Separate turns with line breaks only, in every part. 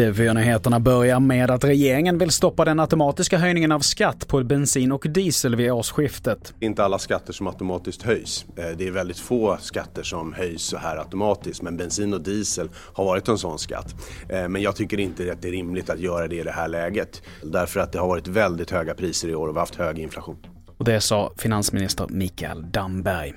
TV4-nyheterna börjar med att regeringen vill stoppa den automatiska höjningen av skatt på bensin och diesel vid årsskiftet.
Inte alla skatter som automatiskt höjs. Eh, det är väldigt få skatter som höjs så här automatiskt men bensin och diesel har varit en sån skatt. Eh, men jag tycker inte att det är rimligt att göra det i det här läget. Därför att det har varit väldigt höga priser i år och vi har haft hög inflation.
Och det sa finansminister Mikael Damberg.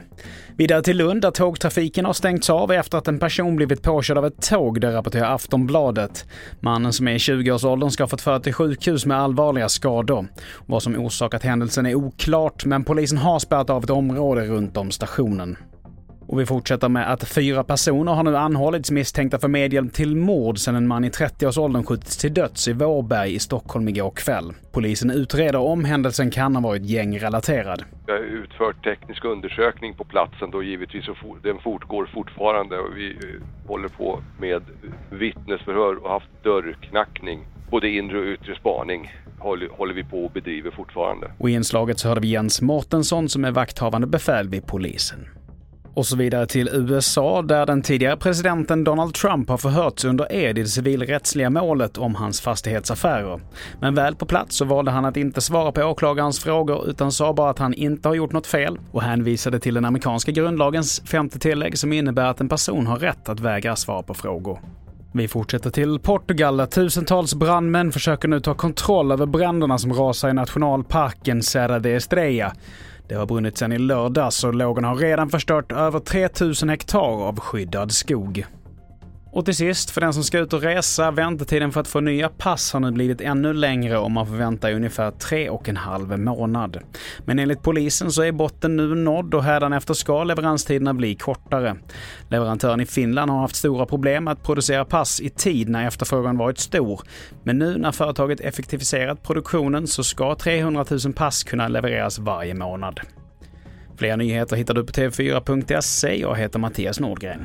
Vidare till Lund där tågtrafiken har stängts av efter att en person blivit påkörd av ett tåg, det rapporterar Aftonbladet. Mannen som är i 20-årsåldern ska ha fått föra till sjukhus med allvarliga skador. Vad som orsakat händelsen är oklart, men polisen har spärrat av ett område runt om stationen. Och vi fortsätter med att fyra personer har nu anhållits misstänkta för medhjälp till mord sedan en man i 30-årsåldern skjutits till döds i Vårberg i Stockholm igår kväll. Polisen utreder om händelsen kan ha varit gängrelaterad.
Vi har utfört teknisk undersökning på platsen då givetvis och den fortgår fortfarande och vi eh, håller på med vittnesförhör och haft dörrknackning. Både inre och yttre spaning håller vi på och bedriver fortfarande.
Och i inslaget så hörde vi Jens Mårtensson som är vakthavande befäl vid polisen. Och så vidare till USA där den tidigare presidenten Donald Trump har förhörts under ed i det civilrättsliga målet om hans fastighetsaffärer. Men väl på plats så valde han att inte svara på åklagarens frågor utan sa bara att han inte har gjort något fel och hänvisade till den amerikanska grundlagens femte tillägg som innebär att en person har rätt att vägra svara på frågor. Vi fortsätter till Portugal där tusentals brandmän försöker nu ta kontroll över bränderna som rasar i nationalparken Serra de Estrella. Det har brunnit sedan i lördags och lågorna har redan förstört över 3000 hektar av skyddad skog. Och till sist, för den som ska ut och resa, väntetiden för att få nya pass har nu blivit ännu längre och man får vänta i ungefär tre och en halv månad. Men enligt polisen så är botten nu nådd och hädanefter ska leveranstiderna bli kortare. Leverantören i Finland har haft stora problem att producera pass i tid när efterfrågan varit stor. Men nu när företaget effektiviserat produktionen så ska 300 000 pass kunna levereras varje månad. Fler nyheter hittar du på tv4.se. Jag heter Mattias Nordgren.